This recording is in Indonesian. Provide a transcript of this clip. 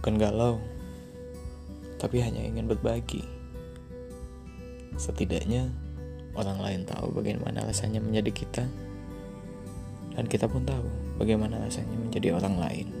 bukan galau, tapi hanya ingin berbagi. Setidaknya orang lain tahu bagaimana rasanya menjadi kita, dan kita pun tahu bagaimana rasanya menjadi orang lain.